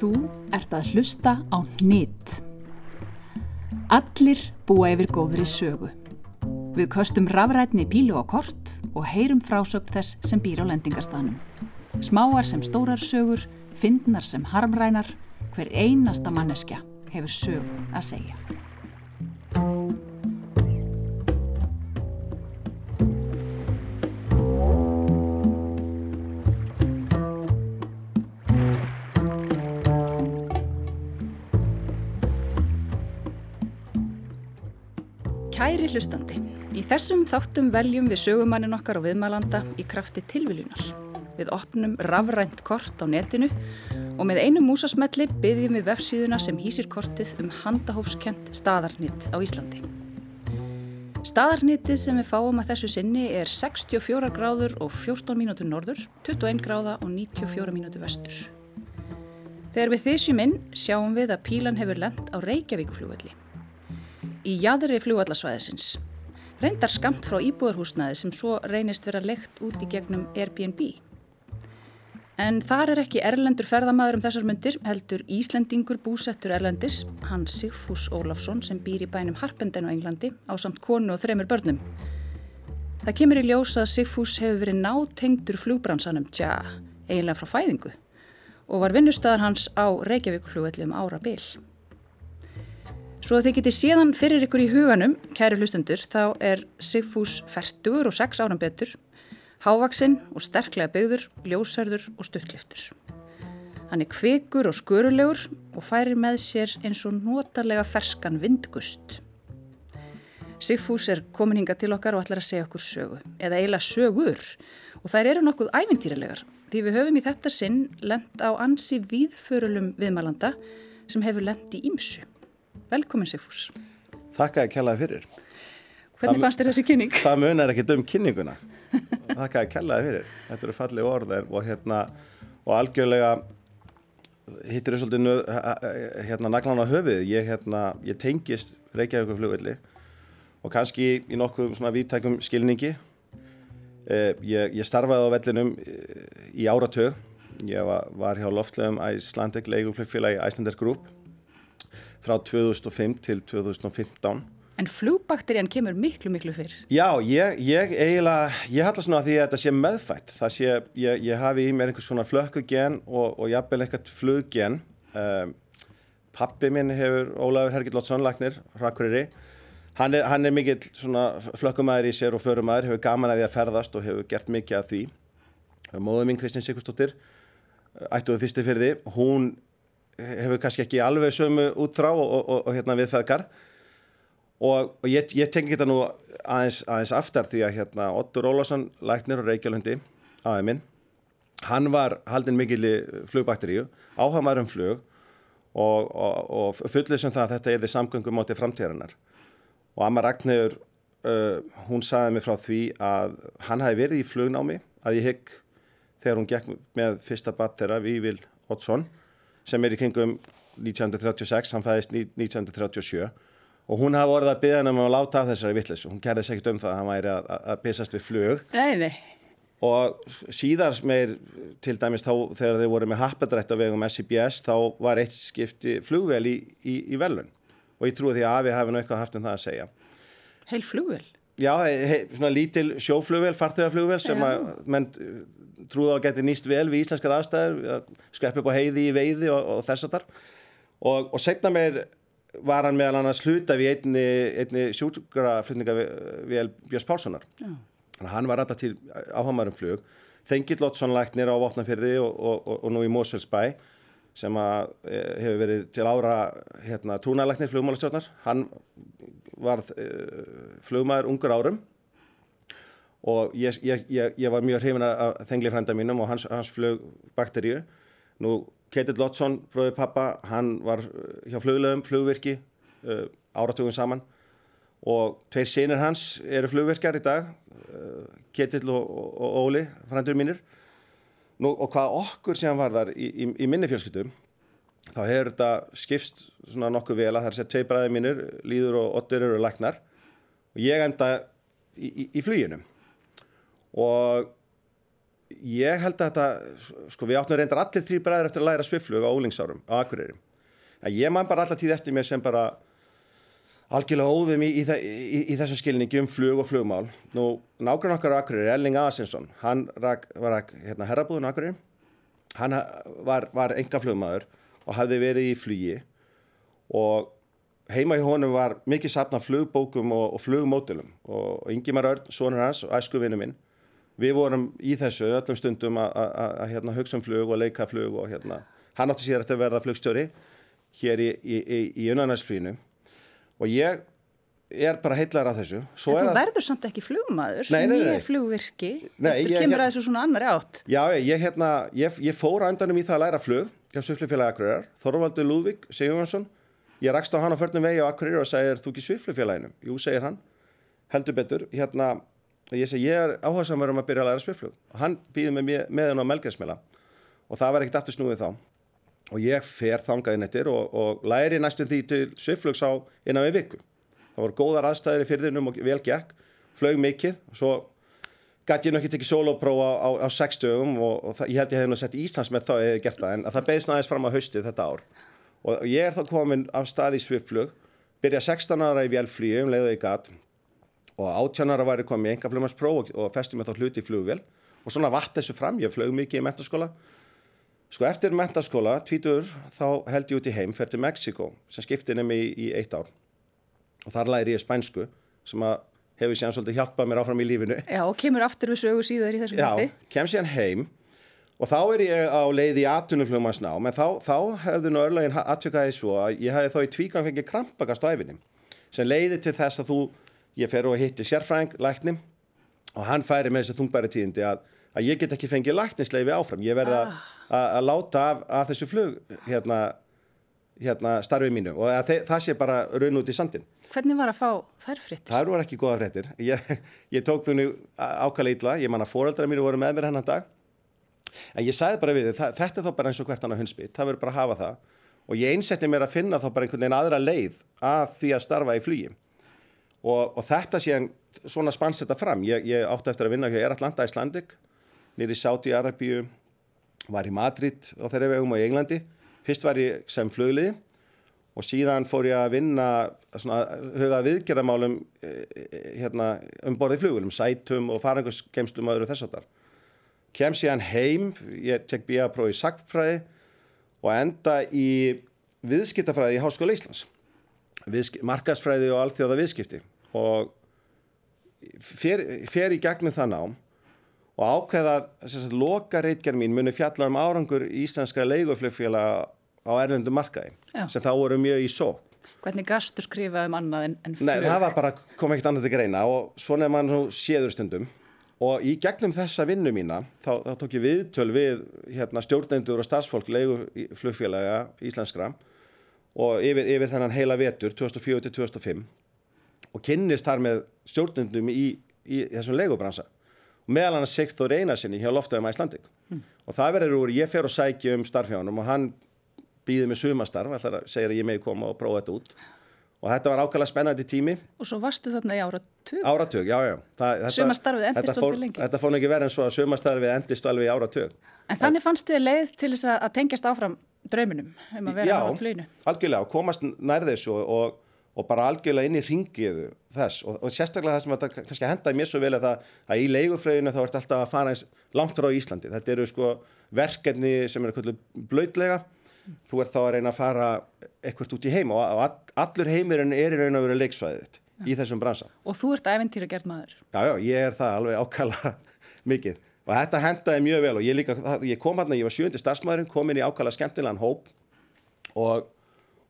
Þú ert að hlusta á nýtt. Allir búa yfir góðri sögu. Við köstum rafrætni pílu á kort og heyrum frásögn þess sem býr á lendingarstanum. Smáar sem stórar sögur, fyndnar sem harmrænar, hver einasta manneskja hefur sögu að segja. Hlustandi, í þessum þáttum veljum við sögumannin okkar og viðmælanda í krafti tilviljunar. Við opnum rafrænt kort á netinu og með einu músasmelli byggjum við vefsíðuna sem hýsir kortið um handahófskent staðarnitt á Íslandi. Staðarnittið sem við fáum að þessu sinni er 64 gráður og 14 mínútur norður, 21 gráða og 94 mínútur vestur. Þegar við þessum inn sjáum við að pílan hefur lent á Reykjavíkuflúvelli í jæðri fljóallasvæðisins. Reyndar skamt frá íbúðarhúsnaði sem svo reynist vera leikt út í gegnum Airbnb. En þar er ekki erlendur ferðamaður um þessar myndir, heldur Íslendingur búsettur erlendis, hann Sigfús Ólafsson sem býr í bænum Harpenden á Englandi á samt konu og þremur börnum. Það kemur í ljósa að Sigfús hefur verið nátengdur flugbransanum, tja, eiginlega frá fæðingu og var vinnustöðar hans á Reykjavíkflugvelli um ára byl. Svo að þið getið séðan fyrir ykkur í huganum, kæri hlustundur, þá er Sigfús færtugur og sex áram betur, hávaksinn og sterklega byggður, ljósarður og stuttliftur. Hann er kvikur og skurulegur og færir með sér eins og notarlega ferskan vindgust. Sigfús er komin hinga til okkar og ætlar að segja okkur sögu, eða eiginlega sögur, og þær eru nokkuð ævintýralegar, því við höfum í þetta sinn lent á ansi víðförulum viðmælanda sem hefur lent í ímsu. Velkomin Sigfús. Þakka að kellaði fyrir. Hvernig fannst þér þessi kynning? Það munar ekki um kynninguna. Þakka að kellaði fyrir. Þetta eru fallið orðir og hérna og algjörlega hittir þau svolítið hérna naglan á höfið. Ég, hérna, ég tengist Reykjavík flugvelli og kannski í nokkuð svona viðtækum skilningi. Eh, ég, ég starfaði á vellinum í áratög. Ég var, var hjá loftlegum Æslandik leiguflugfélagi Æslander Group frá 2005 til 2015. En flugbakterían kemur miklu, miklu fyrr. Já, ég, ég eiginlega, ég halla svona því að þetta sé meðfætt. Það sé, ég, ég hafi í mér einhvers svona flökkugen og, og jafnvel eitthvað fluggen. Um, pappi minn hefur, Ólafur Hergill Lótsson, lagnir, Rakuriri. Hann er, hann er mikill svona flökkumæður í sér og förumæður, hefur gaman að því að ferðast og hefur gert mikið af því. Móðu mín Kristins Sikurstóttir, ættuðu þýsti fyrir því, hún hefur kannski ekki alveg sömu úttrá og, og, og, og hérna við feðgar. Og ég, ég tengi þetta nú aðeins, aðeins aftar því að hérna Ottur Ólásson, læknir og Reykjalundi aðeins minn, hann var haldinn mikil í flugbakteríu áhagmaður um flug og fullið sem það að þetta er því samgöngum átti framtíðarinnar. Og Amma Ragnhjör uh, hún saði mig frá því að hann hafi verið í flugnámi að ég hygg þegar hún gekk með fyrsta battera Vívil Ottsson sem er í kringum 1936, hann fæðist 1937 og hún hafa orðið að byggja hann um að láta af þessari vittlis og hún kærði sér ekkert um það að hann væri að, að pissast við flug. Nei, nei. og síðars meir til dæmis þá þegar þeir voru með happedrætt á vegum SCBS þá var eitt skipti flugvel í, í, í velun og ég trúi því að Afi hafi náttúrulega haft um það að segja. Heil flugvel? Já, he, svona lítil sjóflugvel, farþögaflugvel sem að menn trúða að geti nýst vel við íslenskar aðstæður, skrepp upp á heiði í veiði og, og þess að þar og, og setna meir var hann meðal annars hluta við einni, einni sjúkraflutninga við Björns Pálssonar. Hann var alltaf til áhamarum flug Þengil Lottsson læknir á Votnafyrði og, og nú í Moselsbæ sem að e, hefur verið til ára hérna, túnalæknir flugmálastjórnar hann var e, flugmaður ungur árum og ég, ég, ég, ég var mjög hrifin að þengli frænda mínum og hans, hans flög bakteríu. Nú, Ketil Lottsson, bróði pappa, hann var hjá fluglegum, flugvirki, uh, áratugum saman og tveir senir hans eru flugvirkjar í dag, Ketil og, og, og Óli, frændur mínir. Nú, og hvað okkur sem var þar í, í, í minni fjölskyldum, þá hefur þetta skipst svona nokkuð vel að það er sett tvei bræði mínir, Líður og Ottur eru læknar og ég enda í, í fluginu og ég held að þetta, sko við áttum reyndar allir þrý bræður eftir að læra sviflug á ólingsárum á Akureyri. En ég man bara alltaf tíð eftir mér sem bara algjörlega óðum í, í, í, í þessum skilningi um flug og flugmál. Nú, nákvæmlega okkar á Akureyri, Elling Asinsson, hann rak, var rak, hérna, herrabúðun á Akureyri, hann var, var enga flugmaður og hafði verið í flugi og heima í honum var mikið sapna flugbókum og, og flugmótilum og Ingimar Örn, sonur hans og æskuvinnu minn við vorum í þessu öllum stundum að hérna, hugsa um flug og leika flug og hérna, hann átti sér eftir að verða flugstjóri hér í, unnarnarsfrínu og ég er bara heitlar af þessu. Svo En þú verður samt ekki flugmaður. Nýja flugvirki, þetta kemur að þessu svona annar átt? Já, ég, hérna, ég, ég fór andanum í það að læra flug hjá Sviflufélagi Akureyrar, Þorvaldur Lúðvík Sigurjónsson, ég rakst á hann á förnum vegi á Akureyrar og sagði, er þú ekki Sviflufélaginu? Jú, segir hann, heldur betur hérna ég segi ég er áhersamur um að byrja að læra sviflug hann býði mig með, með henn á melgræsmela og það var ekkert aftur snúið þá og ég fer þangaði nettir og, og læri næstum því til sviflugs á innan við viku. Það voru góðar aðstæðir í fyrðinum og vel gekk. Flög mikið. Og svo gæti ég nokkið tekið soloprófa á, á, á 6 dögum og, og það, ég held ég hef nú sett Íslands með þá eða gert það. En það beðist náðist fram á haustið þetta ár. Og ég er þá komin af stað í sviflug byrja 16 ára í vélflíu um leiðu í gat. Og átjánara væri komið í enga flugmannspróf og, og festi mig þá hluti í flugvél. Og svona vatt þessu fram, ég flög mikið í mentaskóla sko eftir mentaskóla, tvítur, þá held ég út í heim fer til Mexiko sem skipti nefnum í, í eitt ár. Og þar læri ég spænsku sem að hefur síðan svolítið hjálpað mér áfram í lífinu. Já, og kemur aftur við sögu síðar í þessum hætti Já, kem síðan heim. Og þá er ég á leið í atunuflugmannsná menn þá, þá hefðu nú örlögin atvikaði svo að ég hefði þá í tvíkan fengið krampagast á æfinni sem leiði til þess að þú ég fer og hitti sérfræng, læknim og hann færi með þessi þungbæri tíðindi að, að ég get ekki fengið læknisleifi áfram. Ég verða ah. Að láta af, af þessu flug hérna, hérna starfið mínu og að, það sé bara raun út í sandin Hvernig var að fá þær frittir? Það voru ekki goða frittir ég, ég tók nú ákala ítla ég manna fóreldra mínu voru með mér hennan dag. En ég sagði bara við þið þetta er þá bara eins og hvert annar hundsbytt það verður bara að hafa það. Og ég einsetti mér að finna þá bara einhvern veginn aðra leið að því að starfa í flugi. Og, og þetta sé svona spans þetta fram. Ég, ég átti eftir að vinna hjá Eratlanda Icelandic nýri Sáti-Arabíu var í Madrid á þeirra vegum og í Englandi. Fyrst var ég sem flöglið og síðan fór ég að vinna svona huga viðgerðamálum eh, eh, hérna um borðið flugulum sætum og faranguskemslum og öðru þess að þar kem síðan heim ég tek bíaprófi í sagfræði og enda í viðskiptafræði í Háskóla Íslands. Markasfræði og alþjóða viðskipti og fer, fer í gegnum það nám og ákveða að loka reitgerð mín muni fjalla um árangur íslenska leiguflugfélag á erlendum markaði Já. sem þá voru mjög í só Hvernig gastu skrifað um annað en, en flug? Nei, það var bara, kom ekkert annað til greina og svona er mann séður stundum og í gegnum þessa vinnu mína þá, þá tók ég viðtöl við hérna, stjórnendur og stafsfólk leiguflugfélaga íslenskra og yfir, yfir þennan heila vetur 2004-2005 og kynnist þar með stjórnundum í, í þessum legobransa og meðal hann segt þó reyna sinni hjá loftöðum Æslandik mm. og það verður úr ég fer og sækja um starfhjánum og hann býði með sumastarf alltaf segir að ég megi koma og prófa þetta út. Og þetta var ákvæmlega spennandi tími. Og svo varstu þarna í áratug. Áratug, já, já. Sumastarfið endist svolítið lengi. þetta fór ekki verið en svo að sumastarfið endist alveg í áratug. En þannig fannst þið leið til þess að tengjast áfram drauminum um að vera á flýinu. Já, algjörlega og komast nær þessu og, og bara algjörlega inn í ringiðu þess og, og sérstaklega það sem þetta kannski hendaði mér svo vel að það að í leiguflöginu þá ert alltaf að fara eins langt frá Íslandi. Þetta eru sko verkefni sem eru blöðlega. Þú ert þá að reyna að fara ekkert út í heim og, og allur heimirinn er í raun og veru leiksvæðið þitt í þessum bransa. Og þú ert æventýra gert maður. Já, já, ég er það alveg ákala mikið og þetta hendaði mjög vel og ég, líka, ég kom hérna, ég var sjöndi starfsmæðurinn, kom inn í ákvæmlega skemmtilegan hóp og,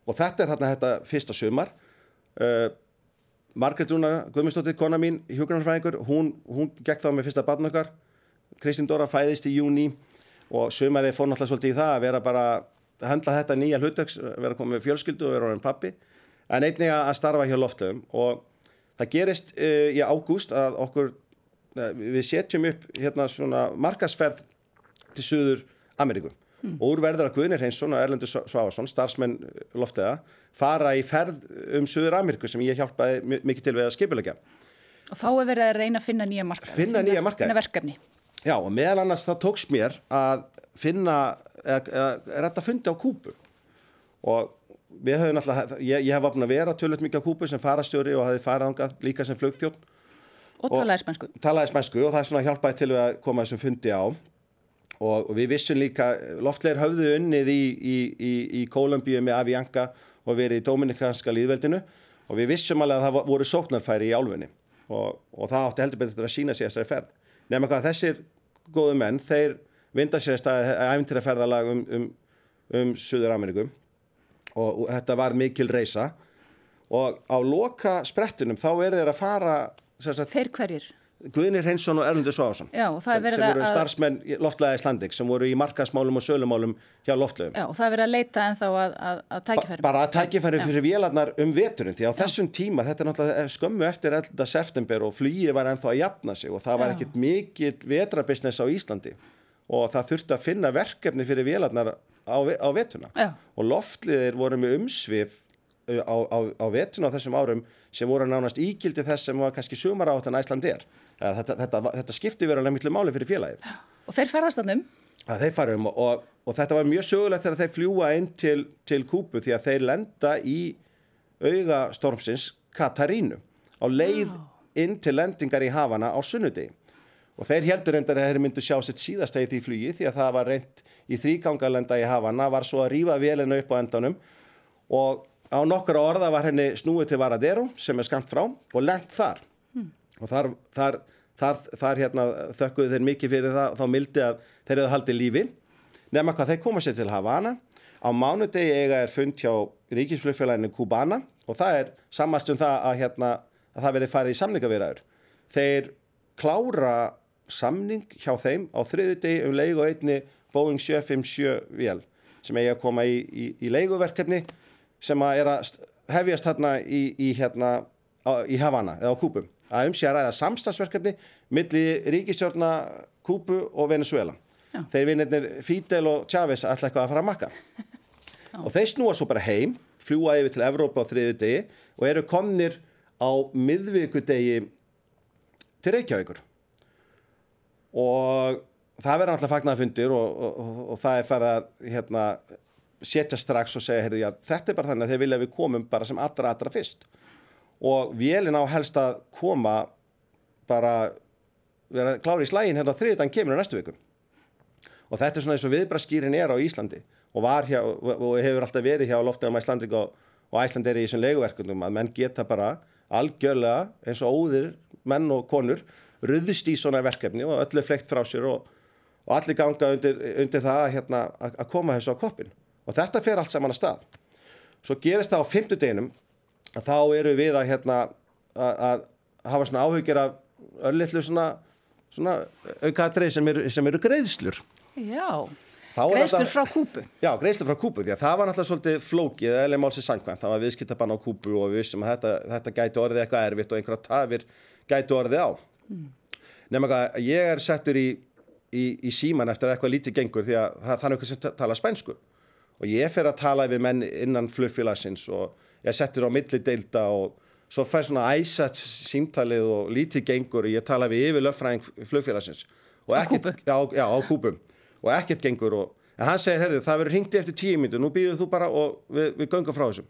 og þetta er hérna þetta fyrsta sumar uh, Margret Rúna Guðmundsdóttir, kona mín, hjókunarfræðingur hún, hún gekk þá með fyrsta barn okkar. Kristín Dóra fæðist í júni og sumari fór náttúrulega svolítið í það að vera bara að handla þetta nýja hlutverks vera komið með fjölskyldu og vera orðin pappi en einnig að starfa hjá loftlöfum og það gerist uh, í ágúst að okkur við setjum upp hérna svona markasferð til Suður Ameríku mm. og úrverðar að Guðnir Hreinsson og Erlendur Svávarsson, starfsmenn loftega, fara í ferð um Suður Ameríku sem ég hjálpaði mikið til við að skipilegja. Og þá er verið að reyna að finna nýja markaði, finna, finna nýja markaði. Finna verkefni. Já, og meðal annars það tóks mér að finna, er þetta fundi á Kúbu og við höfum alltaf, ég, ég hef vapn að vera tölvöld mikið á Kúbu sem farastjóri og hafði farið ángað líka sem flugþjón Og talaði spænsku. talaði spænsku og það er svona hjálpaði til við að koma þessum fundi á og, við vissum líka, loftleir höfðu unnið í, í, í, í Kólumbíu með Avianca og verið í Dominikanska líðveldinu og við vissum alveg að það voru sóknarfæri í álfunni og, og það átti heldur betur að sína sig þessari ferð. Nefnum hvað þessir góðu menn, þeir vinda sér að staði æfintýra ferðalag um, um, um Suður Amerikum og, og þetta var mikil reysa og á loka sprettunum þá er þeir að fara sagt, Þeir hverjir? Guðnir Hreinsson og Erlendur Sváðarsson Já, sem, sem voru starfsmenn loftlega Íslandik sem voru í markasmálum og sölumálum hjá loftlegum Já, og það er verið að leita en þá að, að, að tækifærum. bara að tækifæri fyrir vélarnar um veturinn því á þessum tíma, þetta er náttúrulega skömmu eftir 11. september og flýið var ennþá að jafna sig og það var Já. ekkit mikill vetrabisnes á Íslandi og það þurfti að finna verkefni fyrir vélarnar á, á vetuna Já. og loftliðir voru með umsvif uh, á, á, á vetuna á þessum árum sem voru nánast ígildi þess sem var kannski sumar áttan Æsland er þetta, þetta, þetta skipti verulega miklu máli fyrir félagið. Og þeir ferðast þannum. að þeir fara um og, og, og þetta var mjög sögulegt þegar þeir fljúa inn til, til Kúbu því að þeir lenda í auga stormsins Katarínu á leið inn til lendingar í Havana á sunnudegi. Og þeir heldur reyndar að þeir myndu sjá sitt síðastegi því flugi því að það var reynd í þrýgangalenda í Havana var svo að rífa vélina upp á endanum. Og á nokkra orða var henni snúið til Varadero sem er skamt frá og lent þar og þar, þar, þar, þar hérna, þökkuðu þeir mikið fyrir það þá mildi að þeir hefðu haldið lífi. Nema hvað þeir koma sér til Havana. Á mánudegi eiga er fund hjá ríkisflugfélaginu Kubana og það er sammast um það að, hérna, að það verið farið í samningavirðaður þeir klára samning hjá þeim á þriðu degi um leigu einni Boeing 757 vél sem eigi að koma í, í, í leiguverkefni sem að er að st- hefjast þarna í, í, hérna, á, Havana eða á Kúbum að um sé að ræða samstagsverkefni milli ríkistjórna Kúbu og Venezuela. Já. Þeir vinnirnir Fidel og Chávez ætla eitthvað að fara að makka. og þeir snúa svo bara heim, fljúa yfir til Evrópa á þriðu degi og eru komnir á miðvikudegi til Reykjavíkur. Og það verður alltaf fagnaðfundir og, og, og, og það er farið að hérna, setja strax og segja, heyrðu, já, þetta er bara þannig að þeir vilja við komum bara sem allra allra fyrst. Og vélinn á helst að koma bara vera klári í slægin hérna þriðan kemur á næstu viku. Og þetta er svona eins og viðbraskýrin er á Íslandi og, hjá, og hefur alltaf verið hjá loftegum Íslandik og, og Æslanderi í þessum leiguverkundum að menn geta bara algjörlega eins og óðir menn og konur ruðist í svona verkefni og öllu er fleikt frá sér og, og allir ganga undir, undir það að, hérna, að, koma þessu á koppin. Og þetta fer allt saman að stað. Svo gerist það á fimmtudeginum að þá eru við að, hérna, að, að hafa svona áhugir af örlittlu svona, svona aukatrið sem, eru- sem eru greiðslur. Já, Þá er greiðslur frá Kúbu. Já, greiðslu frá Kúbu, því að það var náttúrulega svolítið flókið eða málsið sangkvæmt, það var viðskiptabann á Kúbu og við vissum að þetta, þetta gæti orðið eitthvað erfitt og einhverja tafir gæti orðið á. Nefnum eitthvað, ég er settur í, í, í síman eftir að eitthvað lítið gengur því að það þannig eitthvað sem ta- tala spænsku og ég fer að tala við menn innan flugfélagsins og ég settur á milli deilda og svo fær svona æsats símtalið og lítið gengur. Og ég tala við yfir löffræðing flugfélagsins. Og Á ekkert- Kúbu? Já, já, á Kúbum og ekkert gengur og en hann segir, herðu, það verður hringt eftir tíu mínutur nú býður þú bara og við, við göngum frá þessu.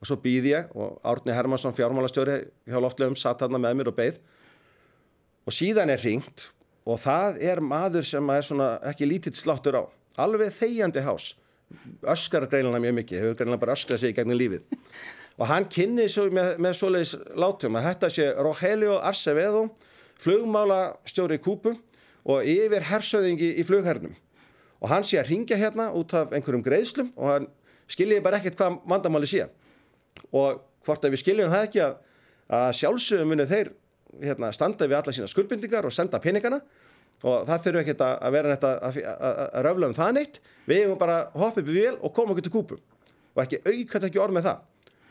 Og svo býð ég og Árni Hermansson fjármálastjóri hjá loftlegum satt hann með mér og beið. Og síðan er hringt og það er maður sem er svona ekki lítill sláttur á. Alveg þegjandi hás öskar greinlega mjög mikið, hefur greinlega bara öskrað sig í gegnum lífið. Og hann kynni svo með, með svoleiðis látum að þetta sé Rogelio Arcevedo flugmála stjóri Kúpu og yfir hersöðingi í flughernum. Og hann sé að ringja hérna út af einhverjum greiðslum og hann skiljiði bara ekkert hvað vandamáli sé. Og hvort að við skiljum það ekki að, að sjálfsögum munu þeir hérna, standa við alla sína skuldbindingar og senda peningana og það þurfu ekkert að að vera neitt að, að, að, röfla um það neitt. Við eigum bara hoppa upp í vél og koma okkur til kúpu og ekki aukvæmt ekki orð með það.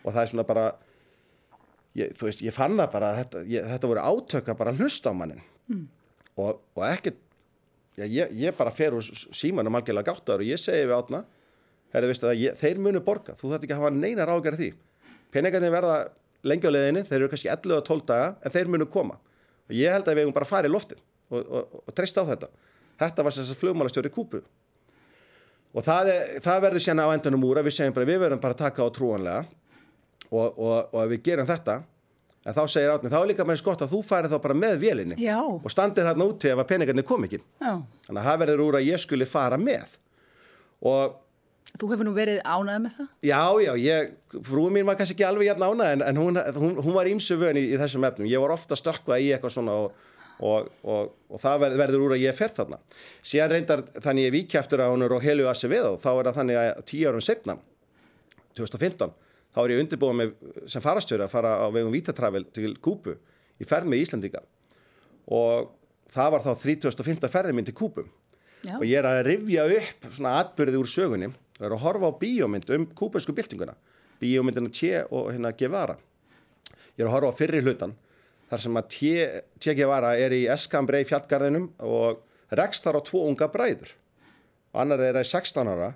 Og það er svona bara ég, þú veist, ég fann það bara þetta, ég, þetta voru átöka bara að hlusta á mannin mm. og, og ekkert já, ég, ég bara fer úr símanum algjörlega gáttar og ég segi við átna þeir munu borga, þú þarf ekki að hafa neina ráðgjara því. Peningarnir verða lengi á leiðinni, þeir eru kannski 11 og 12 daga en þeir munu koma. Og ég held að við eigum bara í loftið og, og, og treyst á þetta þetta var þess að flugmálastjóri Kúbu og það, er, það verður sérna á endanum úr að við segjum bara við verðum bara að taka á trúanlega og, og við gerum þetta en þá segir átni, þá er líka með skott að þú farið þá bara með vélinni Já. og standir þarna úti ef að peningarnir kom ekki þannig að það verður úr að ég skuli fara með og Þú hefur nú verið ánæðið með það? Já, já, ég, frúin mín var kannski ekki alveg jafn ána en, en hún, hún, hún var ímsu vön í, í þessum efnum. Ég var ofta stökkvað í eitthvað svona og, og, og, og það verð, verður úr að ég fer þarna. Síðan reyndar þannig ég viki eftir að hún er á Helio Acevedo, þá er það þannig að tíu árum setna, 2015, þá er ég undirbúið með sem farastjóri að fara á vegum Vítatravel til Kúpu í ferð með Íslandíka og það var þá 3015 ferði minn til Kúpu Já. og ég er að rifja upp svona atbyrði úr sögunni. Og er að horfa á bíómynd um kúbæsku byltinguna. Bíómyndina Che og hérna Guevara. Ég er að horfa á fyrri hlutan þar sem að che Guevara er í Escambray fjallgarðinum og rekst þar á tvo unga bræður. Og annar er 16 ára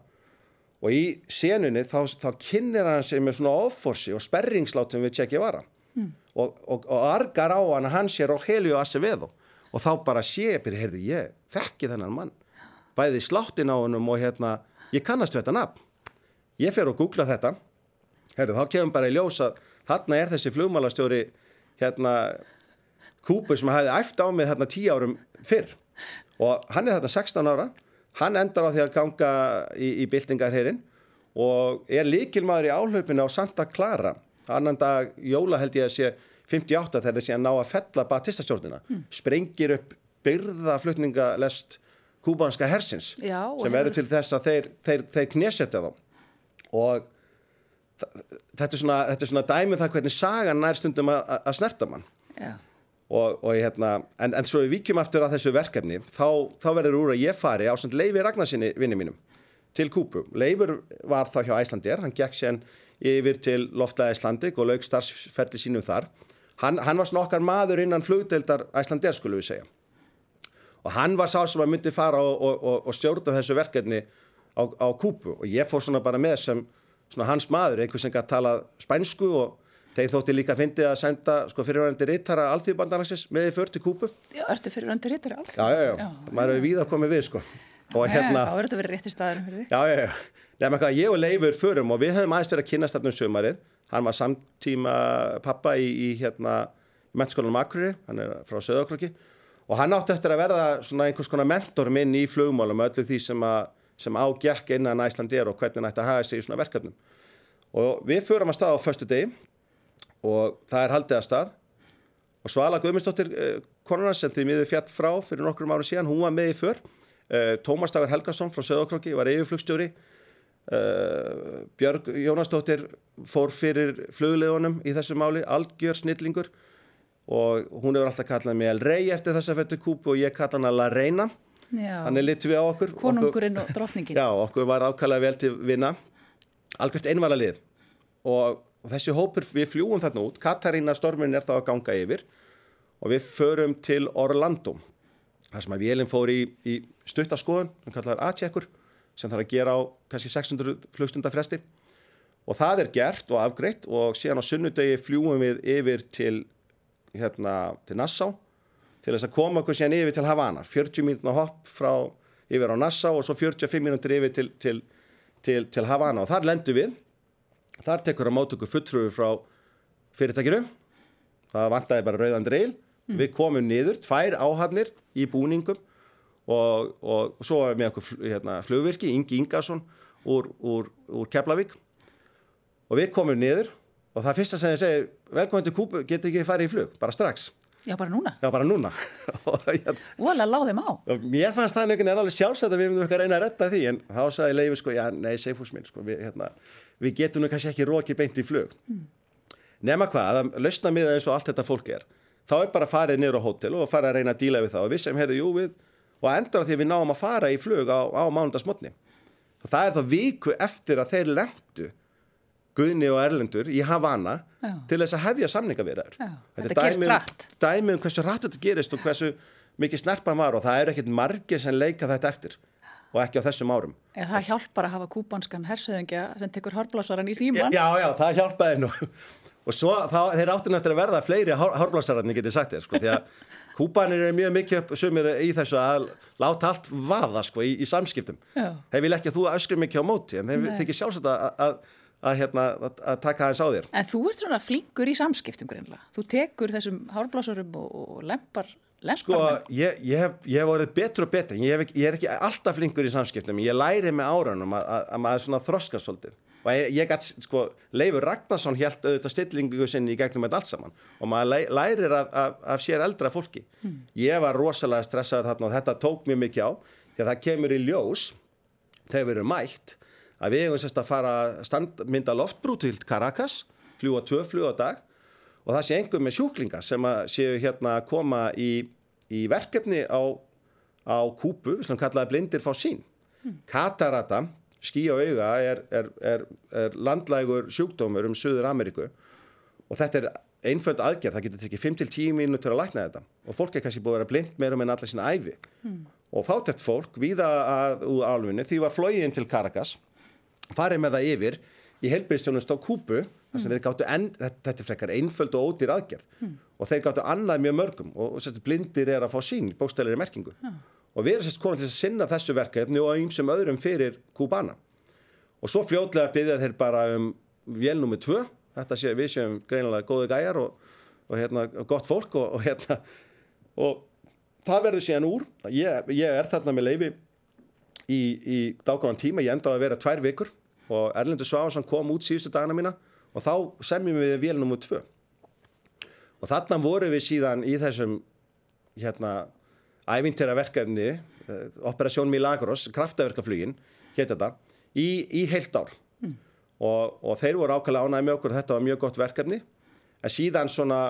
og í senunni þá, þá kynir hann sig með svona offorsi og sperringslátum við Che Guevara mm. og, og, og argar á hann að hann sé Rogelio Acevedo. Og þá bara sé ég, heyrðu ég, þekki þennan mann. Bæði sláttin á hennum og hérna ég kannast við þetta nafn. Ég fer og googla þetta, herru þá kemur bara í ljós að þarna er þessi flugmálastjóri hérna kúpur sem hefði æft á mig þarna 10 árum fyrr. Og hann er þarna 16 ára, hann endar á því að ganga í, í byltingarherrin og er líkilmaður í áhlaupinu á Santa Clara, annan dag jóla held ég að sé 58 þegar þessi að ná að fella batistastjórnina, mm. sprengir upp byrðaflutningalest kúbanska hersins Já, sem verður til þess að þeir, þeir, þeir knésetja þá. Og þetta er svona, þetta er svona dæmið um það hvernig sagan nær stundum að, snerta mann. Og, og hérna en, en svo við vikjum aftur að þessu verkefni þá, þá verður úr að ég fari á Leifi Ragnarsinni vinni mínum til Kúpu Leifur var þá hjá Æslandir hann gekk sér yfir til Loftaði Æslandik og laug starfsferdi sínum þar. Hann, hann var svona okkar maður innan flugdeildar Æslandir skulum við segja. Og hann var sá sem að myndi fara og, og, og stjórna þessu verkefni á, á kúpu og ég fór svona bara með sem hans maður, einhvers sem gæti tala spænsku og þeir þótti líka að fyndi að senda sko, fyrirvændi rittara alþjóðbandalagsins með því för til kúpu Já, ertu fyrirvændi rittara alþjóð? Já, já, já, já. maður hefur við að koma við sko. Og hérna Þá verður þetta verið rétti staður fyrir því Já, já, já, nefnum eitthvað, ég og Leifur förum og við höfum aðeins verið að kynast þarna um sömarið hann var samtíma pappa í, í hérna, mennskólanum Akureyri, hann er frá Söðakröki og hann átti eftir að verða svona einhvers konar mentor minn í flugmálum öllu því sem, að, sem ágekk innan Æslandir og hvernig nætti að hafa sig í svona verkefnum. Og við förum að stað á förstu degi og það er haldið að stað. Og Svala Guðmundsdóttir eh, konunar sem því miður fjall frá fyrir nokkrum árum síðan, hún var með í för. Eh, Tómas Dagur Helgarsson frá Söðokrokki var yfirflugstjóri. Eh, Björg Jónasdóttir fór fyrir flugleðunum í þessu máli, algjör snillingur. Og hún hefur alltaf kallað mig El Rey eftir þess að fættu kúpu og ég kalla hana La Reina þannig litur við á okkur. Konungurinn og drotningin já, okkur var ákvæmlega vel til vinna algjört einvala lið og, og þessi hópur, við fljúum þarna út. Katarína stormin er þá að ganga yfir. Og við förum til Orlando þar sem að vélinn fór í, í stuttaskoðun, sem kallar A-tjekkur sem þarf að gera á kannski 600 flugstundafresti og það er gert og afgreitt og síðan á sunnudegi fljúum við yfir til hérna til Nassá til þess að koma okkur síðan yfir til Havana. 40 mínútna hopp frá yfir á Nassá og svo 45 mínútur yfir til, til, til, til Havana. Og þar lendur við. Þar tekur að móta okkur fulltrúi frá fyrirtækinu. Það vantæði bara rauðan dreil mm. við komum niður, tvær áhafnir í búningum og, og svo er með okkur hérna, flugvirki Ingi Ingarsson úr, úr, úr Keflavík. Og við komum niður og það fyrsta sem ég segi, velkominn til Kúpu getur ekki farið í flug, bara strax Já, bara núna? Já, bara núna. Og alveg láð þeim á. Mér fannst það veginn alveg sjálfsagt að við myndum eitthvað reyna að retta því en þá sagði Leifi sko, já, nei, seifús minn sko, við, hérna, við getum nú kannski ekki rókið beint í flug. Mm. Nefna hvað, að lausna miða eins og allt þetta fólk er þá er bara að farið niður á hótel og farið að reyna að díla við það og við sem hefðu jú við og endur að því að við náum að fara í flug á, á mánundasmotni það er þá viku eftir að þeir lendu Guðni og Erlendur í Havana Já. til þess að hefja samningavirðar. Þetta, þetta gerst rætt. Dæmi um hversu rætt þetta gerist og hversu mikið snerpað var og það eru ekkit margir sem leika þetta eftir og ekki á þessum árum. Eða það hjálpar að hafa kúbanskan hersöðingja sem tekur harblásaran í síman. Já, já, það hjálpaði nú. og svo þá, þeir áttu nættir að verða fleiri hárblásararni getið sagt þér sko því að kúpanir eru mjög mikið upp sumir í þessu að láta allt vaða sko í, í samskiptum Já. þeir vil ekki að þú öskri mikið á móti en þeir Nei. þykir sjálfsagt að, að, að, hérna, að, taka aðeins á þér. En þú ert svona flinkur í samskiptum greinlega. Þú tekur þessum hárblásurum og, og lempar, lempar Sko, ég, ég, hef, ég hef orðið betur og betur, ég, hef, ég er ekki alltaf flinkur í samskiptum, ég læri með árunum að, að, að maður svona þroska svolítið. Og ég, gætt, sko, Leifur Ragnarsson held auðvitað stillingu sinni í gegnum þetta allt saman. Og maður læ, lærir af, af, af sér eldra fólki. Ég var rosalega stressaður þarna og þetta tók mjög mikið á. Því að það kemur í ljós þegar við erum mætt að við eigum sérst að fara stand, mynda loftbrú til Caracas, fljúa tvö fljúa á dag og það sé einhver með sjúklingar sem að séu hérna að koma í, í verkefni á, á kúpu, slum kallaði blindir fá sín. Katarata, skí á auga, er, er, er, er landlægur sjúkdómur um Suður Ameríku og þetta er einföld aðgerð, það getur tekið 5-10 mínútur að lækna þetta og fólk er kannski búið að vera blind meira með allar sína æfi og fátækt fólk víða að, úr álfunni því var flógin til Caracas farið með það yfir í heilbyrðstjónust á Kúbu þess að þeir gáttu enn, þetta, er frekar einföld og ódýr aðgerð. Og þeir gáttu annað mjög mörgum og, og blindir er að fá sín bókstælir merkingu. Og við erum sérst komin til að sinna þessu verkefni og ýmsum öðrum fyrir Kúbana. Og svo fljótlega byggja þeir bara um vélnúmi 2 þetta sé við séum greinilega góði gæjar og, og hérna, gott fólk og, og hérna og það verður síðan úr. Ég, ég er þarna með leifi í, í dágáðan tíma, ég enda á að vera tvær vikur og Erlendur Svávarsson kom út síðustu dagana mína og þá semjum við vél nummer 2 og þarna voru við síðan í þessum hérna ævintera verkefni eh, Operation Milagros, kraftaverkaflugin hétt þetta, í, í heilt ár. Og, og þeir voru ákvæmlega ánæði með okkur þetta var mjög gott verkefni. En síðan svona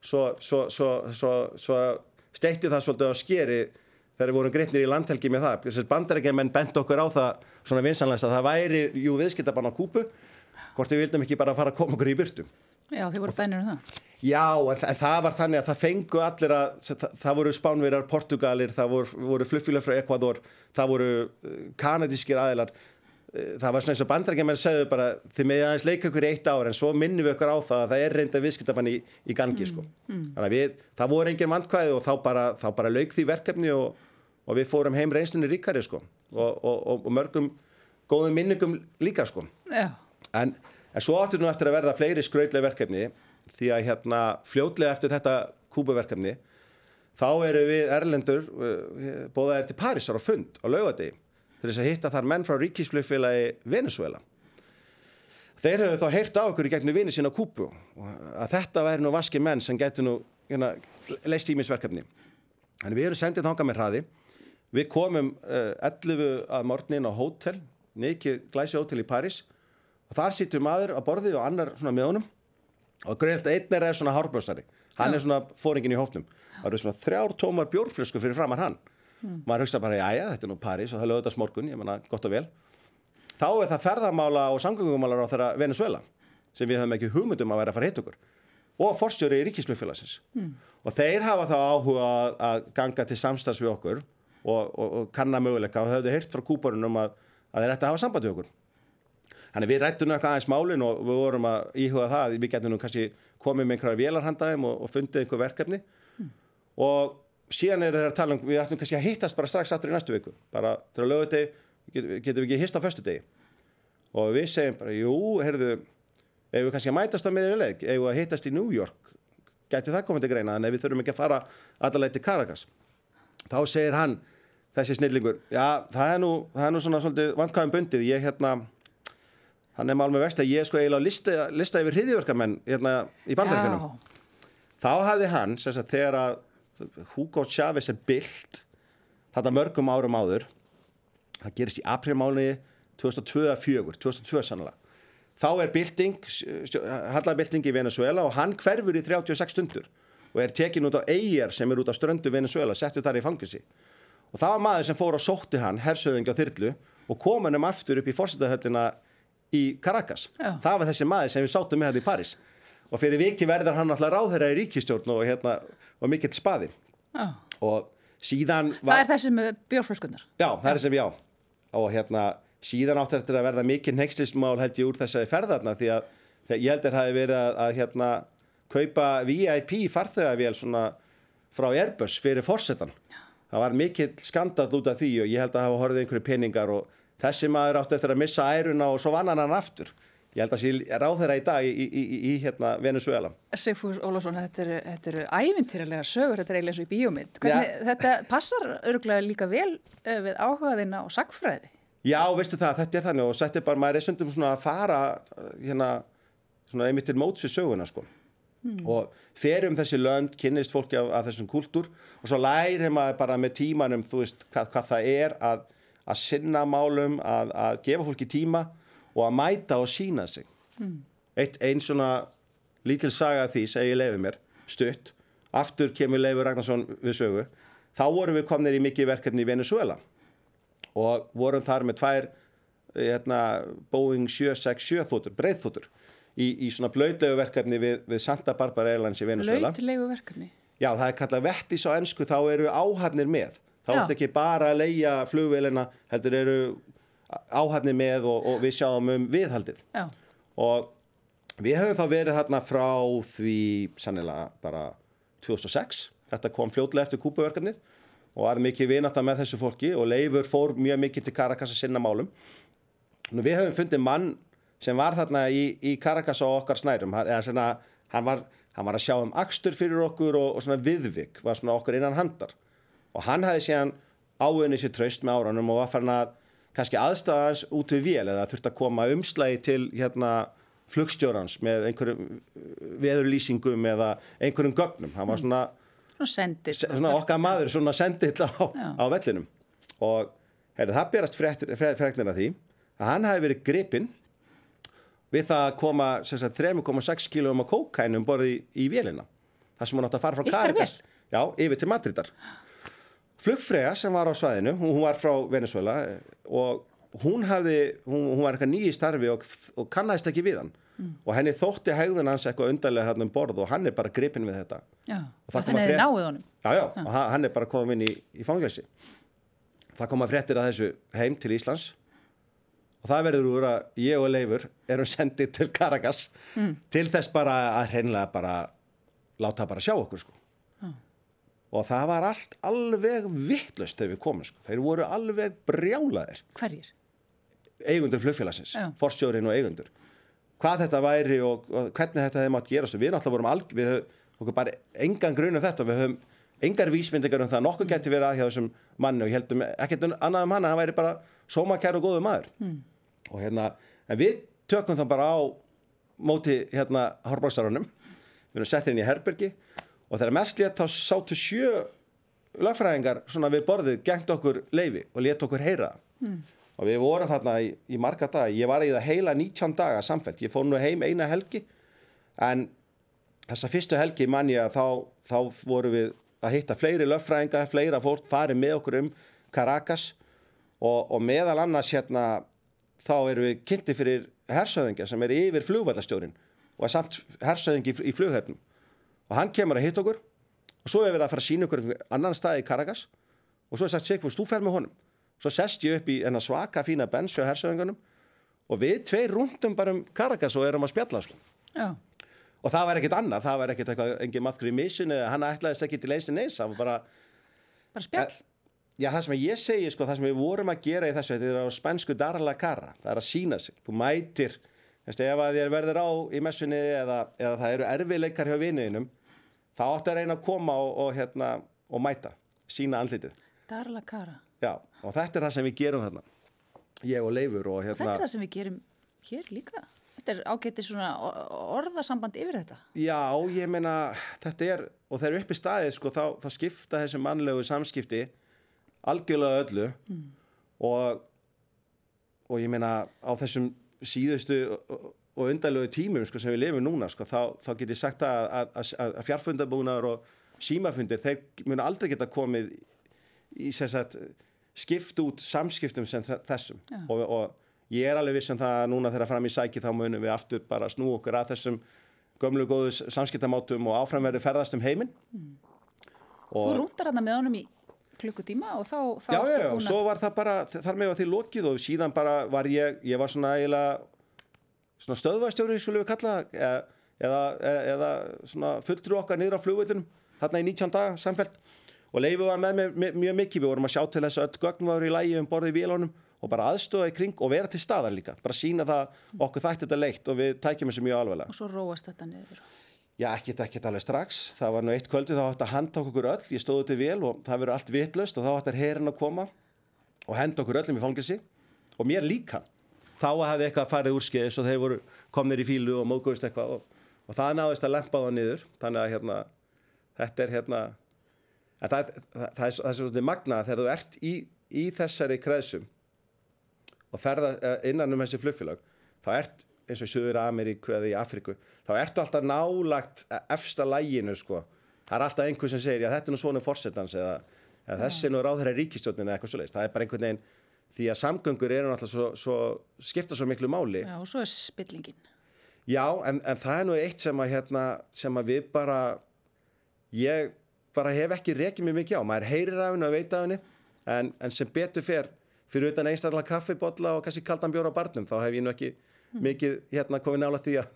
svo, svo, svo, svo, svo steitti það svolítið á skeri þegar við vorum greitnir í landhelgi með það þessar bandarækjumenn bent okkur á það svona vinsanlega að það væri, jú, viðskiptabann á kúpu hvort við vildum ekki bara fara að koma okkur í byrtu Já, þið voru bænir um það. Já, það, það var þannig að það fengu allir að, það, það voru spánverjar, portugalir, það voru, voru flugfílar frá Ekvador, það voru uh, kanadískir aðilar, Uh, það var svona eins og bandarækjumenn segðu bara þið með aðeins leika ykkur í eitt ár en svo minnum við okkur á það að það er reynda viðskiptabann í, í gangi sko. Þannig að við, það voru engin vandkvæði og þá bara, þá bara lauk því verkefni og, og við fórum heim reynslunni ríkari sko og, og, og, mörgum góðum minningum líka sko. Já, En, en svo áttur nú eftir að verða fleiri skrautlega verkefni því að hérna fljótlega eftir þetta kúbuverkefni þá eru við Erlendur uh, bóðaðir til Parísar á fund á laugadegi til þess að hitta þar menn frá ríkisflugfélagi Venezuela. Þeir hefur þá heyrt á okkur í gegnum vini sína á Kúbu að þetta væri nú vaski menn sem getur nú hérna, leist tímisverkefni. Þannig við erum sendið þangað með hraði. Við komum uh, 11 að morgnin á hótel, mikið glæsi hótel í París og þar sittur maður á borði og annar svona með honum og greiðlt að einn er svona hárblóstari. Hann er svona fóringin í hópnum. Það eru svona þrjár tómar bjórflösku fyrir framar hann. Maður hugsa bara, já, þetta er nú París og það lögðu þetta smorgun, ég menna, gott og vel. Þá er það ferðamála og samgöngumálar á þeirra Venezuela sem við höfum ekki hugmyndum að vera að fara hitt okkur og forstjóri í ríkisflugfélagsins mm. og þeir hafa þá áhuga að, að ganga til samstags við okkur og, og, og kanna möguleika og höfðu heyrt frá kúporunum að, að þeir ætti að hafa samband við okkur. Þannig við rættum eitthvað aðeins málin og við vorum að íhuga það að við getum nú kannski komið með einhverja vélarhandaðum og, og fundið einhver verkefni. Og síðan er þeir að tala um, við ættum kannski að hittast bara strax aftur í næstu viku, bara til að lögu þetta getum, við ekki hist á föstu degi og við segjum bara, jú, heyrðu ef við kannski að mætast á meðrileg ef við að hittast í New York? Gæti það komið til greina, en ef við þurfum ekki að fara allarleið til Caracas. Þá segir hann, þessi snillingur. Já, það er nú, það er nú svona svolítið vandkvæðum bundið, ég hérna hann er mál með vest að ég sko eiginlega lista, lista yfir hriðjörkamenn hérna í bandaríkunum þá hafði hann, sem sagt, þegar að Hugo Chávez er byllt þetta mörgum árum áður það gerist í aprilmáli 2002-2004, 2002 sannlega þá er bylting hallabylting í Venezuela og hann hverfur í 36 stundur og er tekin út á eigjar sem er út á ströndu Venezuela settu þar í fangilsi og það var maður sem fór og sótti hann hersöðingi á þyrlu og kom hann um aftur upp í fórsetahöllina í Caracas Já. það var þessi maður sem við sátum með þetta í París og fyrir viki verður hann alltaf ráðherra í ríkistjórn og, hérna, og mikill spaði já. og síðan Það er þessi með bjórflöskunnar. Já, það er sem já og hérna síðan áttur þetta að verða mikið nextismál held ég úr þessari ferðarna því að þegar ég held að það hefði verið að, að hérna, kaupa VIP farþegavél svona frá Airbus fyrir fórsetan það var mikill skandall út af því og ég held að hafa horfið einhverju peningar og þessi maður átti eftir að missa æruna og svo vann hann aftur. Ég held að sé ráð þeirra í dag í, í, í, í hérna Venezuela Sigfús Ólafsson, þetta eru, eru ævintýralega sögur, þetta er eiginlega svo í bíómynd. Hvernig, ja. þetta passar örgulega líka vel uh, við áhugaðina og sagfræði Já, veistu það, þetta er þannig og þetta er bara, maður er sundum svona að fara uh, hérna, svona einmitt til móts við söguna sko hmm. og ferum þessi lönd, kynnist fólki af, af þessum kultúr og svo lærir maður bara með tímanum, þú veist, hvað, hvað það er að, að sinna málum, að, að gefa fólki tíma og að mæta og sína sig mm. Eitt, einn svona lítil saga því segi Leifur mér stutt, aftur kemur Leifur Ragnarsson við sögu, þá vorum við komnir í mikið verkefni í Venezuela og vorum þar með tvær hérna, Boeing 767 þóttur, breyðþóttur í, í svona blöydlegu verkefni við, við Santa Barbara Airlines í Venezuela Blöydlegu verkefni? Já, það er kallað vettis á ennsku, þá eru áhafnir með. Þá er þetta ekki bara að leia flugvelina, heldur eru áhafni með og, og við sjáum um viðhaldið. Já. og við höfum þá verið hérna frá því sannilega bara 2006 þetta kom fljóðlega eftir kúpaverkefnið og var mikið vinata með þessu fólki og Leifur fór mjög mikið til Caracas að sinna málum. Nú, við höfum fundið mann sem var þarna í, í Caracas á okkar snærum. Eða svona, hann, var, hann var að sjá um axtur fyrir okkur og, og svona viðvik var svona okkur innan handar. Og hann hefði síðan áinni sér tröst með áranum og var farin að kannski aðstæðans út við vél eða þurft að koma umslægi til hérna flugstjórans með einhverjum uh, veðurlýsingum eða einhverjum gögnum. Hann var svona, sendill, svona okkar maður svona sendill á, á vellinum. Og heyrðu, það berast freknir af því að hann hafi verið gripinn við það að koma 3,6 kg kókænum borði í, í vélina það sem hann átt að fara frá Karikas yfir til Madridar Flugfrega sem var á svæðinu, hún, hún var frá Venezuela og hún, hafði, hún, hún var eitthvað nýji starfi og, og kannast ekki við hann mm. og henni þótti hegðun hans eitthvað undarlega hann um borð og hann er bara gripin við þetta. Já, þannig að þið náðu honum. Já, já, já, og hann er bara komið inn í, í fangleysi. Það koma fréttir að þessu heim til Íslands og það verður úr að ég og Leifur erum sendið til Caracas mm. til þess bara að hreinlega bara láta bara sjá okkur sko og það var allt alveg vittlust þegar við komum sko. þeir voru alveg brjálaðir hverjir? eigundur flugfélagsins, forstjórin og eigundur hvað þetta væri og, og hvernig þetta hefði mátt gerast og við náttúrulega vorum alg við höfum bara engan grunn um þetta við höfum engar vísmyndingar um það nokkuð mm. geti verið að hjá þessum manni og heldum ekkert annað um hann að hann væri bara sómakær og góðu maður mm. Og hérna, en við tökum það bara á móti hérna Hárbáksarunum við erum sett inn í Herbergi og þegar mest létt þá sátu sjö lagfræðingar svona við borðið gengt okkur leifi og létt okkur heyra. Mm. og við vorum þarna í, í marga daga. Ég var í það heila 19 daga samfelt ég fór nú heim eina helgi. En þessa fyrstu helgi mann ég að þá, þá voru við að hitta fleiri lögfræðingar, fleira fólk farið með okkur um Caracas. Og, og meðal annars hérna þá eru við kynnti fyrir hersöðingar sem er yfir flugvallastjórin og er samt hersöðingi í, flughöfnum og hann kemur að hitta okkur og svo er við að fara að sína okkur annan stað í Caracas og svo er sagt Sigfús, þú fer með honum. Svo sest ég upp í svaka fína bensi á hersöðingunum og við tveir rundum bara um Caracas og erum að spjalla sko. og það var ekkit annað það var ekkit eitthvað, engin maður í missun eða hann ætlaðist ekki til einstu neins það var bara bara spjall já það sem ég segi sko, það sem við vorum að gera í þessu þetta er á spænsku darla cara það er að sína sig, þú mætir ef að þér verður á í messunni eða, eða það eru erfiðleikar hjá viniðinum þá áttu að reyna að koma og, og, hérna, og mæta, sína andlitið. Darla Kara. Já, og þetta er það sem við gerum þarna, ég og Leifur. Og, hérna, þetta er það sem við gerum hér líka? Þetta er ágættið svona orðasamband yfir þetta? Já, ég meina, þetta er, og þeir eru upp í staðið, sko, þá, þá skipta þessu mannlegu samskipti algjörlega öllu mm. og, og ég meina, á þessum síðustu og undalögu tímum sko, sem við lifum núna sko, þá, þá get ég sagt að, að, að, fjarfundabúnaður og símafundir þeir munu aldrei geta komið í sagt, skipt út samskiptum sem þessum og, og ég er alveg viss um það að núna þegar fram í sæki þá munum við aftur bara snú okkur að þessum gömlu góðu samskiptamátum og áframverði ferðast um heiminn mm. Þú rúndar hérna með honum í klukkutíma og þá, þá Já, já, og svo var það bara þar með að því lokið og síðan bara var ég ég var svona eiginlega svona stöðvæðstjóri, svolítið við kalla það, eða, eða, eða svona fulltrú okkar niður á flugvöldunum, þarna í 19 daga samfelt og Leifi var með mér mjög mikið, við vorum að sjá til þess að öll gögn var í lægi um borðið í vélónum og bara aðstofa í kring og vera til staðar líka, bara sína það okkur þætti þetta leitt og við tækjum þessu mjög alveg. Og svo róast þetta niður. Já, ekkert, ekkert alveg strax. Það var nú eitt kvöldi þá ætti að handa okkur öll, ég stóði til vel og það verið allt vitlust og þá ætti herin að koma og henda okkur öllum í fangilsi og mér líka. Þá hafði eitthvað farið úr skeiðis og þeir voru komnir í fílu og móðgóðist eitthvað og, og það náðist að lempa það niður. Þannig að hérna, þetta er hérna, það, það, það, er, er svolítið magnað þegar þú ert í, í þessari kreðsum og ferða eh, innan um þessi flugfélag, þá ert eins og í Suður Ameríku eða í Afriku þá ertu alltaf nálagt efsta læginu sko. það er alltaf einhvern sem segir já þetta er nú svona fórsetans eða, eða þessi er nú ráð þeirra ríkistjónin eða eitthvað svo leiðist það er bara einhvern veginn því að samgöngur eru alltaf svo, svo skipta svo miklu máli. Já og svo er spillingin. Já en, en það er nú eitt sem að, hérna, sem að við bara ég bara hef ekki rekið mér mikið á. Maður heyrir af henni og veit af henni en, en sem betur fer fyrir utan einstaklega kaffibotla og kannski kaldan bjóra á barnum þá hef ég nú ekki mikið hérna komið nála því að,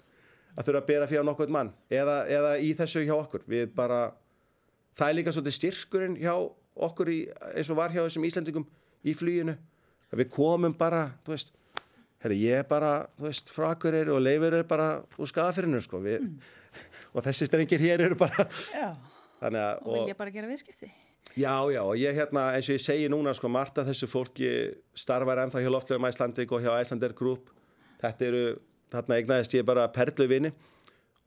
að þurfa að bera fyrir nokkuð mann eða, eða í þessu hjá okkur. Við bara, það er líka svolítið styrkurinn hjá okkur í, eins og var hjá þessum Íslandingum í flýinu við komum bara, þú veist herri, ég er bara, þú veist, er og leifur er bara úr skadafyrinu sko, mm. og þessi strengir hér eru bara Já, að, og, og vilja bara gera viðskipti Já, já, og ég hérna, eins og ég segi núna sko, Marta þessu fólki starfar ennþá hjá Loftlöfum Æslandik og hjá Æslander Group. Þetta eru, þarna eignaðist ég bara perlu vini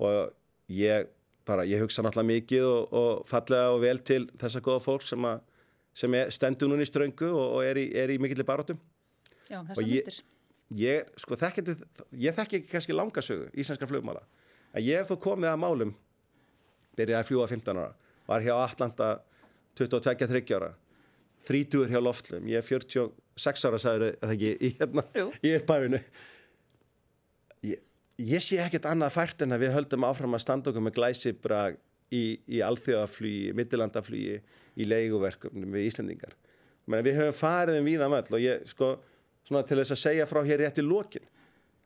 og ég bara, ég hugsa náttúrulega mikið og, og fallega og vel til þessa goða fólk sem, að, sem stendur núna í ströngu og, og er í, í mikillir barátum Já, þessa myndir. Ég, sko, þekkjandi, ég þekki ekki kannski langasögu íslenska flugmála, en ég hef þó komið að málum byrjaði að fljúa 15 ára, var hjá Atlanta 22-30 ára. 30 hjá Loftlum, ég er 46 ára sagður það ekki í, hérna, í upphæfinu ég, ég sé ekkert annað fært en að við höldum áfram að standa okkur með glæsibra í, í alþjóðaflýji, middilandaflýji í leiguverkum við Íslandingar Men við höfum farið um víðan völl og ég sko svona til þess að segja frá hér rétt í lókin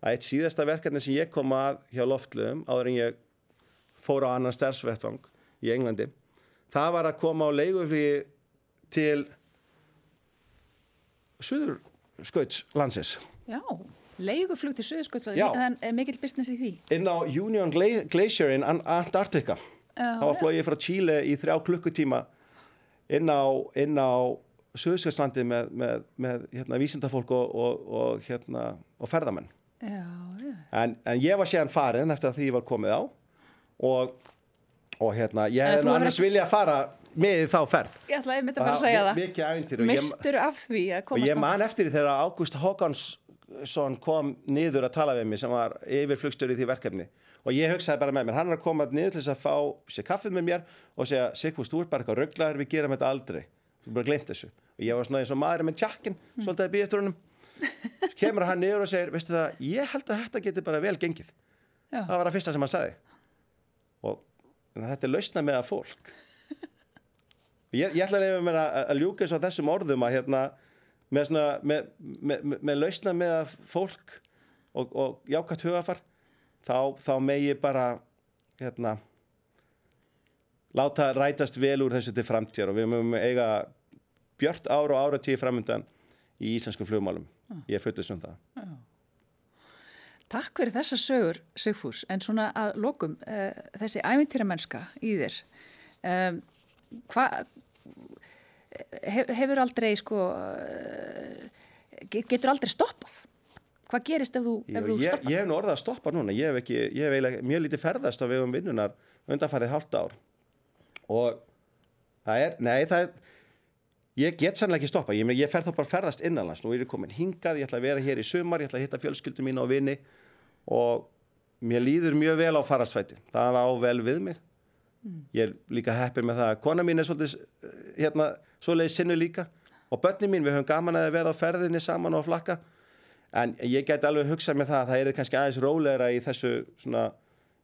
að eitt síðasta verkefni sem ég kom að hjá loftluðum áður en ég fór á annan stærnsvettvang í Englandi það var að koma á leiguflýji til Suður skauts landsins Já Leiguflug til Suðursköldsar, það er mikill business í því. Inn á Union Glacier in Antarctica. Uh, það var flóið frá Chile í þrjá klukkutíma inn á, á Suðursköldslandið með, með, með hérna, vísindafólk og, og, og, hérna, og ferðamenn. Já, já. En, en ég var séðan farin eftir að því ég var komið á og hérna, ég hefði annars ekki... vilja að fara með þá ferð. Ég ætlaði að mynda að fara að segja það. Mikið ævintýr. Mistur af því að komast. Og ég man eftir því þegar Ágúst Hókans kom niður að tala við mig sem var yfirflugstur í því verkefni og ég hugsaði bara með mér, hann er að koma niður til þess að fá sér kaffið með mér og segja Sigfús, þú er bara eitthvað rugglaður, við gerum þetta aldrei þú bara glemt þessu og ég var svona eins og maður með tjakkin, mm. svolítið að býja eftir honum kemur hann niður og segir, veistu það ég held að þetta getur bara vel gengið Já. það var það fyrsta sem hann sagði og þetta er lausna með að fólk ég, ég ætla að, að, að ljúka þess að þessum orðum að hérna með, svona, með, með, með lausna með að fólk og, og jákvæmt hugafar þá, þá megi bara hérna láta rætast vel úr þessu til framtíðar og við mögum eiga björt ára og ára tíu framöndan í íslenskum flugmálum. Ég er föttuð sem það. Takk fyrir þessa sögur, Sigfús, en svona að lokum, uh, þessi ævintýra mennska í þér, um, hvað hefur aldrei sko getur aldrei stoppað? Hvað gerist ef þú, ef þú stoppar? Ég hef nú orðað að stoppa núna. Ég hef, ekki, ég hef eiginlega mjög lítið ferðast á vegum vinnunar undanfarið halvt ár. Og það er, nei það er ég get sannlega ekki stoppa, ég, ég fer þá bara ferðast innanlands, nú er ég komin hingað, ég ætla að vera hér í sumar, ég ætla að hitta fjölskyldum mín og vini og mér líður mjög vel á farastfæti, það á vel við mig mm. ég er líka heppir með það að kona mín er svolítið hérna, svoleiði sinnu líka og börnin mín, við höfum gaman að vera á ferðinni saman og flakka en ég get alveg hugsað með það að það er kannski aðeins rólegra í þessu svona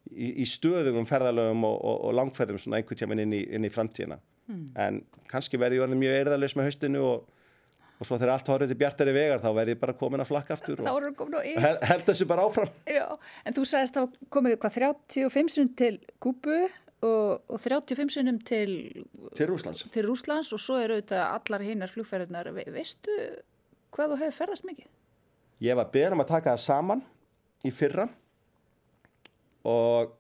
í, í stöðugum ferðalögum og, og, og langferðum svona einhvern tíma inn í, inn í framtíðina mm. en kannski verði ég orðið mjög erðalus með haustinu og, og svo þegar allt horfður til bjartari vegar þá verð ég bara komin að flakka aftur og hel- held þessu bara áfram Já, en þú sagðist þá komið hvað 35 sinum til Kúbu og, og 35 sinum til, til Rúslands. til Rúslands og svo eru auðvitað allar hinnar flugferðarnar. Ve veistu hvað þú hefur ferðast mikið? Ég var beðin um að taka það saman í fyrra og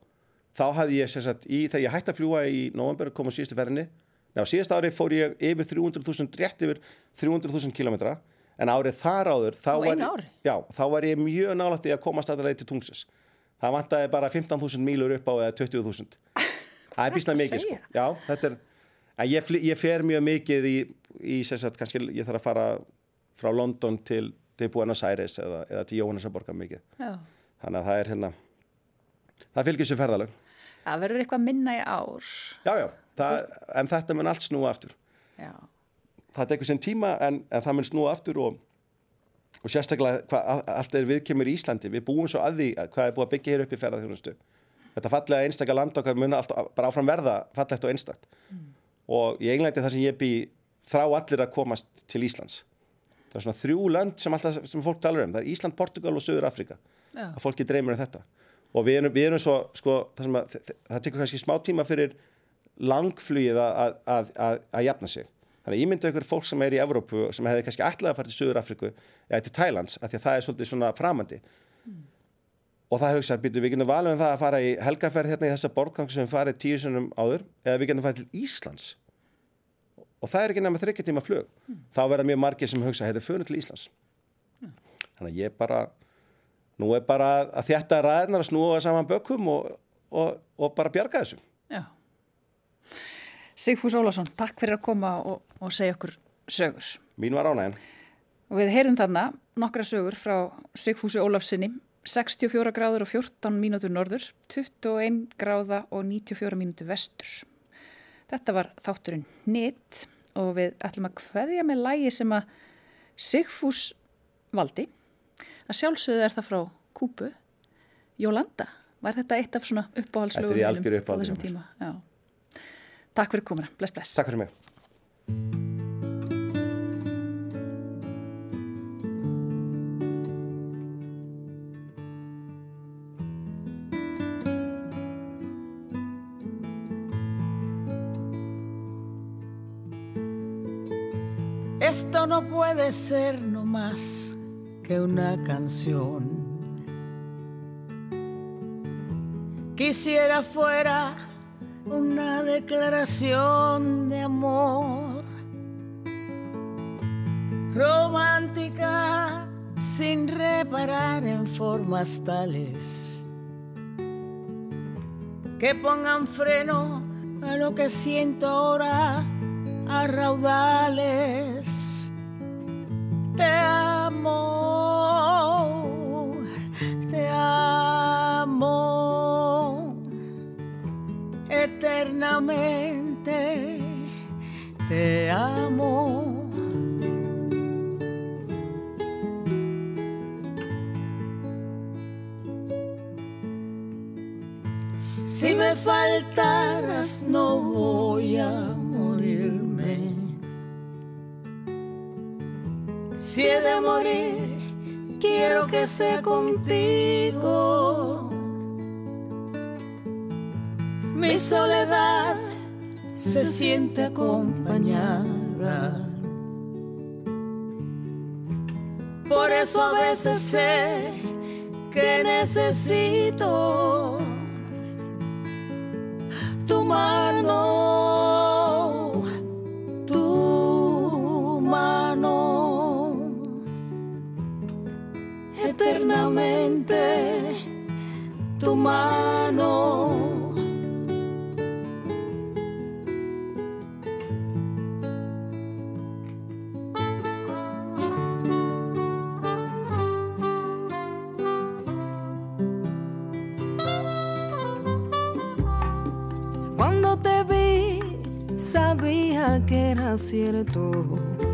þá hafði ég sem sagt í þegar ég hætti að fljúa í november kom á síðustu ferðinni. Ná, síðust ári fór ég yfir 300.000, rétt yfir 300.000 kilometra en árið þar áður þá var, já, þá var ég mjög nálægt í að komast að leið til tungsis. Það vantaði bara 15.000 mílur upp á eða 20.000. Það er bísna mikið sko. Já, þetta er, en ég, ég fer mjög mikið í, í sem sagt, kannski ég þarf að fara frá London til, til Buenos Aires eða, eða til Jóhannesaborga mikið. Já. Þannig að það er hérna, það fylgir sér ferðalög. Það verður eitthvað minna í ár. Já, já, það, en þetta mun allt snúa aftur. Já. Það tekur sinn tíma en, en það mun snúa aftur og, og sérstaklega hvað allt er viðkemur í Íslandi. Við búum svo að því að hvað er búið að byggja hér upp í ferðarþjónustu. Þetta fallega einstakka land okkar mun alltaf bara áfram verða fallegt og einstakt. Og í Englandi þar sem ég bý þrá allir að komast til Íslands. Það er svona þrjú lönd sem, alltaf, sem fólk talar um. Það er Ísland, Portugal og Söður Afrika. Já. Að fólki dreymir um þetta. Og við erum, við erum svo, sko, það, sem að, það tekur kannski smá tíma fyrir langflugið að, að, að, að, að jafna sig. Þannig að ég myndi ykkur fólk sem er í Evrópu sem hefði kannski ætlað að fara til Söður Afriku eða til Thailands, af því að það er svolítið svona framandi. Og það hugsa, býtu, við getum valið um það að fara í helgaferð hérna í þessa borðgang sem við farið tíu sunnum áður eða við getum farið til Íslands. Og það er ekki nefnir þryggja tíma flug. Þá verða mjög margir sem hugsa, heyrðu, fyrir til Íslands. Þannig að ég bara, nú er bara að þjætta ræðnar að snúa saman bökum og, og, og bara bjarga þessu. Sigfús Ólafsson, takk fyrir að koma og, og segja okkur sögur. Mín var ánægin. Og við heyrðum þarna nokkra sögur frá Sigfúsi Ólafsinni, 64 gráður og 14 mínútur norður, 21 gráða og 94 mínútur vestur. Þetta var þátturinn Nitt og við ætlum að kveðja með lægi sem að Sigfús valdi. Að sjálfsögðu er það frá Kúbu, Jólanda. Var þetta eitt af svona algjöru á þessum tíma? Já. Takk fyrir komuna. Bless, bless. Takk fyrir mig. Esto no puede ser no más que una canción. Quisiera fuera declaración de amor romántica sin reparar en formas tales que pongan freno a lo que siento ahora a raudales. Te amo, eternamente. Te amo. Si me faltaras no voy a morirme. Si he de morir, quiero que sea contigo. Mi soledad se siente acompañada. Por eso a veces sé que necesito tu mano, tu mano, eternamente tu mano. dor.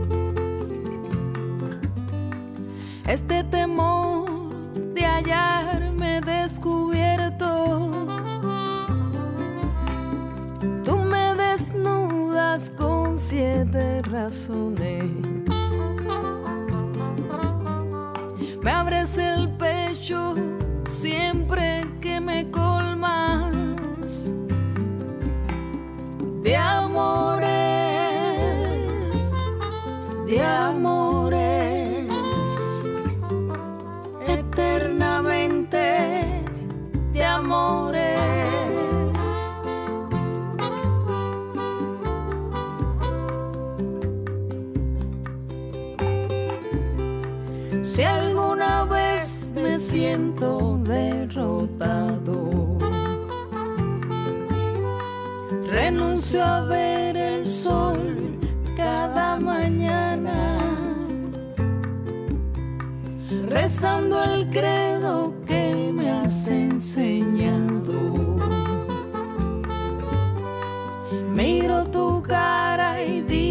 Me siento derrotado, renuncio a ver el sol cada mañana, rezando el credo que me has enseñado. Miro tu cara y digo